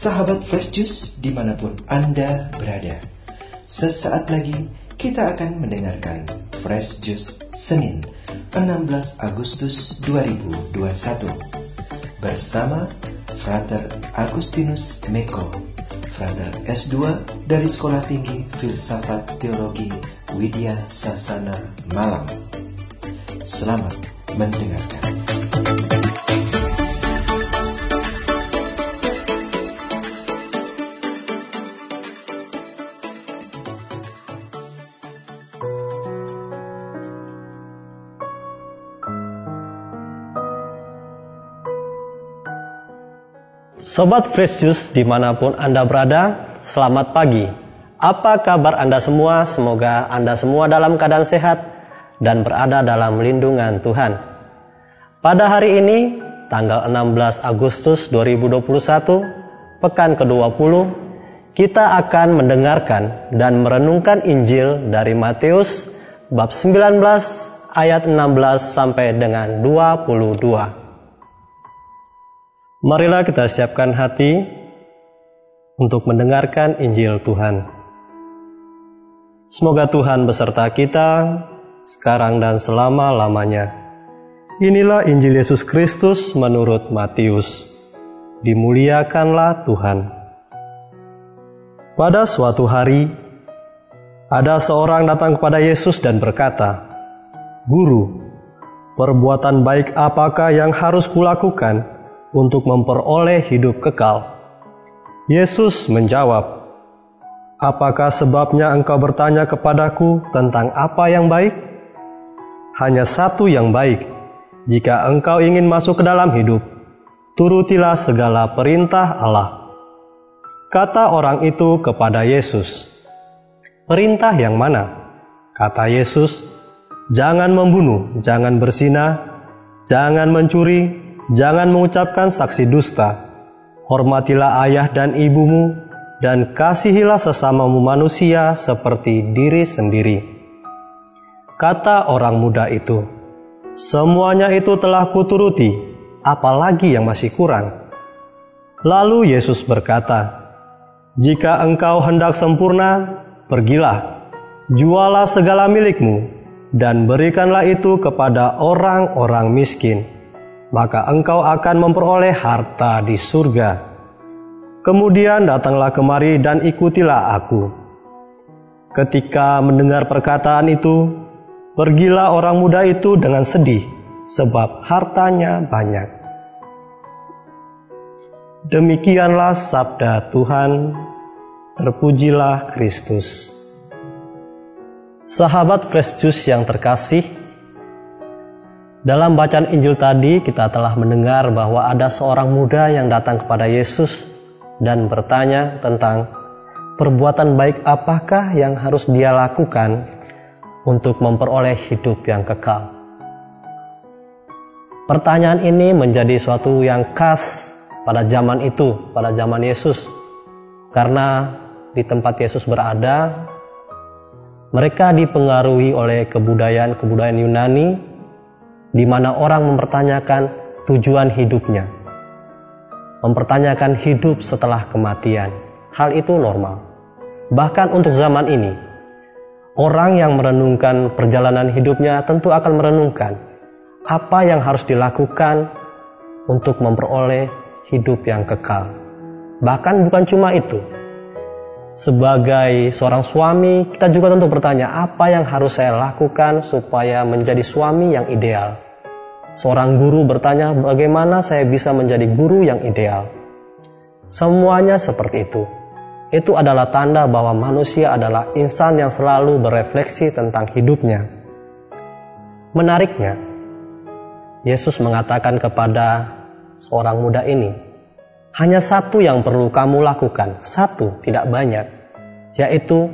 Sahabat Fresh Juice di mana pun Anda berada. Sesaat lagi kita akan mendengarkan Fresh Juice Senin 16 Agustus 2021 Bersama Frater Agustinus Meko Frater S2 dari Sekolah Tinggi Filsafat Teologi Widya Sasana Malang. Selamat mendengarkan Sobat Fresh Juice di mana pun Anda berada, selamat pagi. Apa kabar Anda semua? Semoga Anda semua dalam keadaan sehat dan berada dalam lindungan Tuhan. Pada hari ini, tanggal 16 Agustus 2021, pekan ke-20, kita akan mendengarkan dan merenungkan Injil dari Matius bab 19 ayat 16 sampai dengan 22. Marilah kita siapkan hati untuk mendengarkan Injil Tuhan. Semoga Tuhan beserta kita sekarang dan selama-lamanya. Inilah Injil Yesus Kristus menurut Matius. Dimuliakanlah Tuhan. Pada suatu hari, ada seorang datang kepada Yesus dan berkata, "Guru, perbuatan baik apakah yang harus kulakukan?" Untuk memperoleh hidup kekal? Yesus menjawab, Apakah sebabnya engkau bertanya kepadaku tentang apa yang baik? Hanya satu yang baik. Jika engkau ingin masuk ke dalam hidup, turutilah segala perintah Allah. Kata orang itu kepada Yesus, "Perintah yang mana?" Kata Yesus, "Jangan membunuh, jangan bersinah, jangan mencuri, Jangan mengucapkan saksi dusta. Hormatilah ayah dan ibumu, dan kasihilah sesamamu manusia seperti diri sendiri. Kata orang muda itu, "Semuanya itu telah kuturuti, apalagi yang masih kurang." Lalu Yesus berkata, "Jika engkau hendak sempurna, pergilah, jualah segala milikmu, dan berikanlah itu kepada orang-orang miskin." Maka engkau akan memperoleh harta di surga. Kemudian datanglah kemari dan ikutilah aku. Ketika mendengar perkataan itu, pergilah orang muda itu dengan sedih, sebab hartanya banyak. Demikianlah sabda Tuhan, terpujilah Kristus. Sahabat Fresh Juice yang terkasih, dalam bacaan Injil tadi kita telah mendengar bahwa ada seorang muda yang datang kepada Yesus dan bertanya tentang perbuatan baik apakah yang harus dia lakukan untuk memperoleh hidup yang kekal. Pertanyaan ini menjadi suatu yang khas pada zaman itu, pada zaman Yesus. Karena di tempat Yesus berada, mereka dipengaruhi oleh kebudayaan-kebudayaan Yunani di mana orang mempertanyakan tujuan hidupnya, mempertanyakan hidup setelah kematian. Hal itu normal. Bahkan untuk zaman ini, orang yang merenungkan perjalanan hidupnya tentu akan merenungkan apa yang harus dilakukan untuk memperoleh hidup yang kekal. Bahkan bukan cuma itu. Sebagai seorang suami, kita juga tentu bertanya, apa yang harus saya lakukan supaya menjadi suami yang ideal? Seorang guru bertanya, bagaimana saya bisa menjadi guru yang ideal? Semuanya seperti itu. Itu adalah tanda bahwa manusia adalah insan yang selalu berefleksi tentang hidupnya. Menariknya, Yesus mengatakan kepada seorang muda ini, hanya satu yang perlu kamu lakukan, satu tidak banyak, yaitu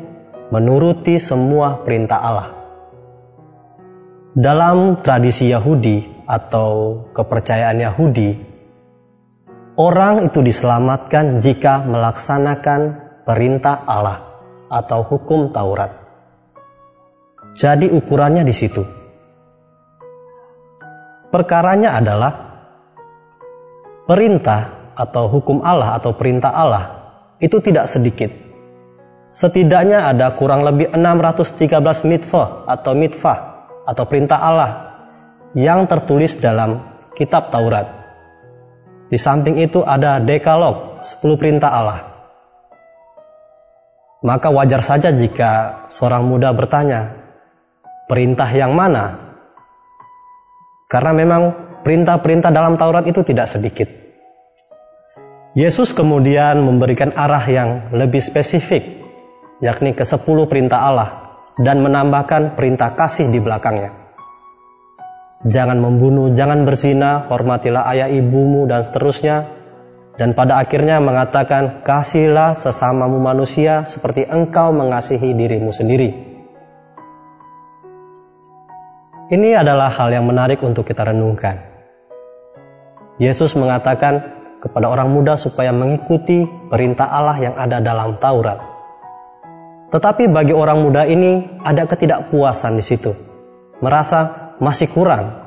menuruti semua perintah Allah. Dalam tradisi Yahudi, atau kepercayaan Yahudi, orang itu diselamatkan jika melaksanakan perintah Allah atau hukum Taurat. Jadi ukurannya di situ. Perkaranya adalah perintah atau hukum Allah atau perintah Allah itu tidak sedikit. Setidaknya ada kurang lebih 613 mitzvah atau mitzvah atau perintah Allah yang tertulis dalam kitab Taurat. Di samping itu ada dekalog, 10 perintah Allah. Maka wajar saja jika seorang muda bertanya, perintah yang mana? Karena memang perintah-perintah dalam Taurat itu tidak sedikit. Yesus kemudian memberikan arah yang lebih spesifik, yakni ke sepuluh perintah Allah dan menambahkan perintah kasih di belakangnya. Jangan membunuh, jangan berzina, hormatilah ayah ibumu dan seterusnya. Dan pada akhirnya mengatakan, kasihlah sesamamu manusia seperti engkau mengasihi dirimu sendiri. Ini adalah hal yang menarik untuk kita renungkan. Yesus mengatakan kepada orang muda supaya mengikuti perintah Allah yang ada dalam Taurat. Tetapi bagi orang muda ini ada ketidakpuasan di situ. Merasa masih kurang.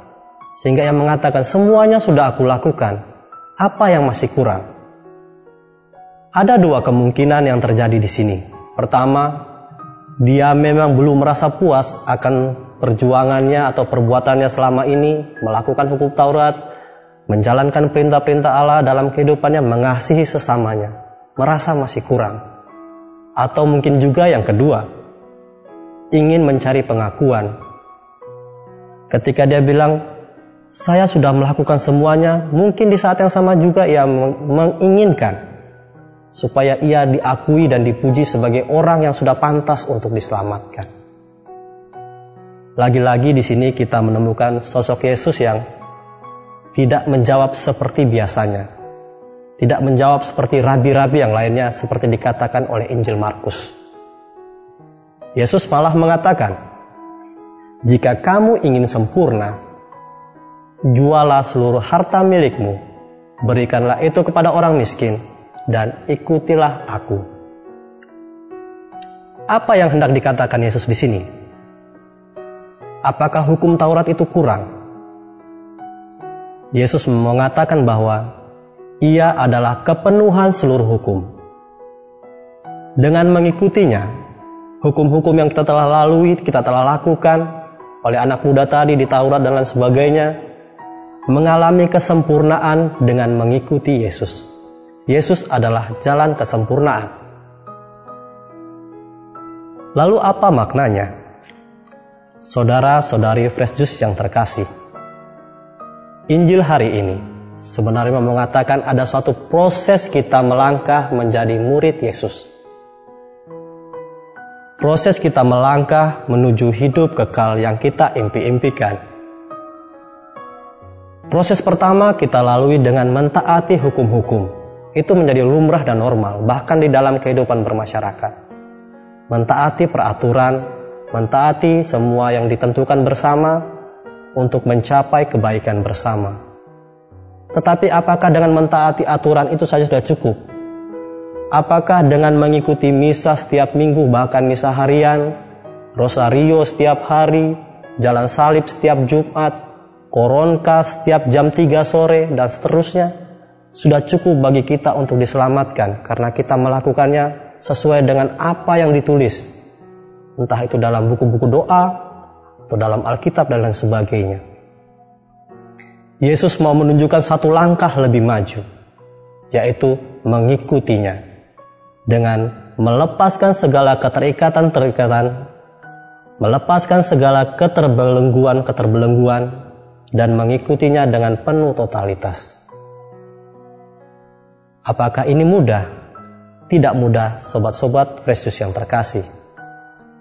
Sehingga ia mengatakan semuanya sudah aku lakukan. Apa yang masih kurang? Ada dua kemungkinan yang terjadi di sini. Pertama, dia memang belum merasa puas akan perjuangannya atau perbuatannya selama ini melakukan hukum Taurat, menjalankan perintah-perintah Allah dalam kehidupannya, mengasihi sesamanya, merasa masih kurang. Atau mungkin juga yang kedua, ingin mencari pengakuan. Ketika dia bilang, saya sudah melakukan semuanya, mungkin di saat yang sama juga ia menginginkan supaya ia diakui dan dipuji sebagai orang yang sudah pantas untuk diselamatkan. Lagi-lagi di sini kita menemukan sosok Yesus yang tidak menjawab seperti biasanya. Tidak menjawab seperti rabi-rabi yang lainnya seperti dikatakan oleh Injil Markus. Yesus malah mengatakan, "Jika kamu ingin sempurna, jualah seluruh harta milikmu, berikanlah itu kepada orang miskin, dan ikutilah Aku." Apa yang hendak dikatakan Yesus di sini? apakah hukum Taurat itu kurang? Yesus mengatakan bahwa ia adalah kepenuhan seluruh hukum. Dengan mengikutinya, hukum-hukum yang kita telah lalui, kita telah lakukan oleh anak muda tadi di Taurat dan lain sebagainya, mengalami kesempurnaan dengan mengikuti Yesus. Yesus adalah jalan kesempurnaan. Lalu apa maknanya? Saudara-saudari Fresh Juice yang terkasih, Injil hari ini sebenarnya mengatakan ada suatu proses kita melangkah menjadi murid Yesus. Proses kita melangkah menuju hidup kekal yang kita impi-impikan. Proses pertama kita lalui dengan mentaati hukum-hukum. Itu menjadi lumrah dan normal, bahkan di dalam kehidupan bermasyarakat. Mentaati peraturan, mentaati semua yang ditentukan bersama untuk mencapai kebaikan bersama. Tetapi apakah dengan mentaati aturan itu saja sudah cukup? Apakah dengan mengikuti misa setiap minggu bahkan misa harian, rosario setiap hari, jalan salib setiap Jumat, koronka setiap jam 3 sore dan seterusnya sudah cukup bagi kita untuk diselamatkan karena kita melakukannya sesuai dengan apa yang ditulis entah itu dalam buku-buku doa atau dalam Alkitab dan lain sebagainya. Yesus mau menunjukkan satu langkah lebih maju, yaitu mengikutinya dengan melepaskan segala keterikatan-terikatan, melepaskan segala keterbelengguan-keterbelengguan, dan mengikutinya dengan penuh totalitas. Apakah ini mudah? Tidak mudah, sobat-sobat Kristus yang terkasih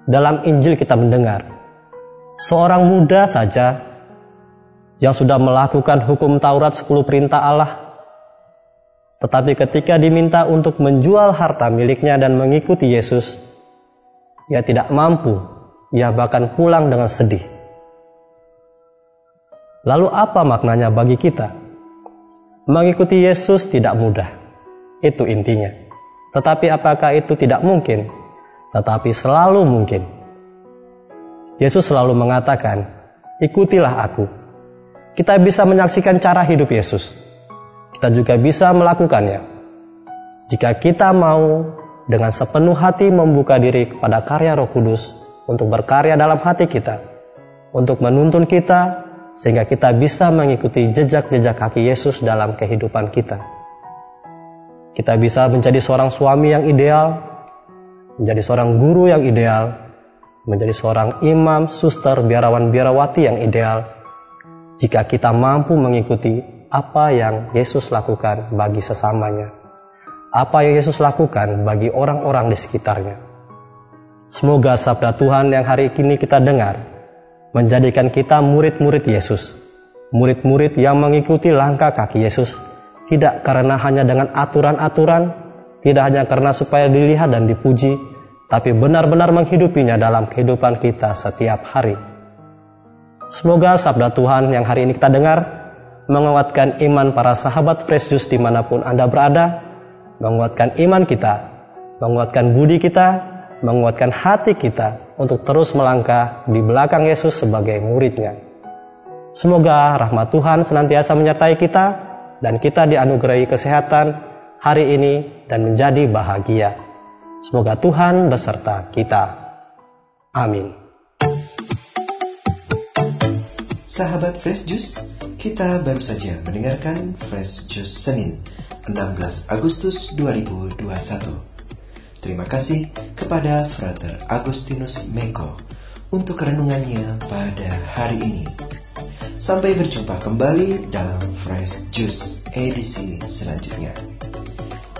dalam Injil kita mendengar seorang muda saja yang sudah melakukan hukum Taurat 10 perintah Allah. Tetapi ketika diminta untuk menjual harta miliknya dan mengikuti Yesus ia tidak mampu. Ia bahkan pulang dengan sedih. Lalu apa maknanya bagi kita? Mengikuti Yesus tidak mudah. Itu intinya. Tetapi apakah itu tidak mungkin? Tetapi selalu mungkin. Yesus selalu mengatakan, "Ikutilah Aku." Kita bisa menyaksikan cara hidup Yesus. kita juga bisa melakukannya. Jika kita mau dengan sepenuh hati membuka diri kepada karya Roh Kudus untuk berkarya dalam hati kita, untuk menuntun kita sehingga kita bisa mengikuti jejak-jejak kaki Yesus dalam kehidupan kita. Kita bisa menjadi seorang suami yang ideal, menjadi seorang guru yang ideal, menjadi seorang imam, suster, biarawan, biarawati yang ideal, jika kita mampu mengikuti apa yang Yesus lakukan bagi sesamanya, apa yang Yesus lakukan bagi orang-orang di sekitarnya. Semoga sabda Tuhan yang hari ini kita dengar menjadikan kita murid-murid Yesus, murid-murid yang mengikuti langkah kaki Yesus, tidak karena hanya dengan aturan-aturan, tidak hanya karena supaya dilihat dan dipuji, tapi benar-benar menghidupinya dalam kehidupan kita setiap hari. Semoga sabda Tuhan yang hari ini kita dengar menguatkan iman para sahabat Fresh Juice di mana pun Anda berada, menguatkan iman kita, menguatkan budi kita, menguatkan hati kita untuk terus melangkah di belakang Yesus sebagai muridnya. Semoga rahmat Tuhan senantiasa menyertai kita dan kita dianugerahi kesehatan hari ini dan menjadi bahagia. Semoga Tuhan beserta kita. Amin. Sahabat Fresh Juice, kita baru saja mendengarkan Fresh Juice Senin 16 Agustus 2021. Terima kasih kepada Frater Agustinus Meko untuk renungannya pada hari ini. Sampai berjumpa kembali dalam Fresh Juice edisi selanjutnya.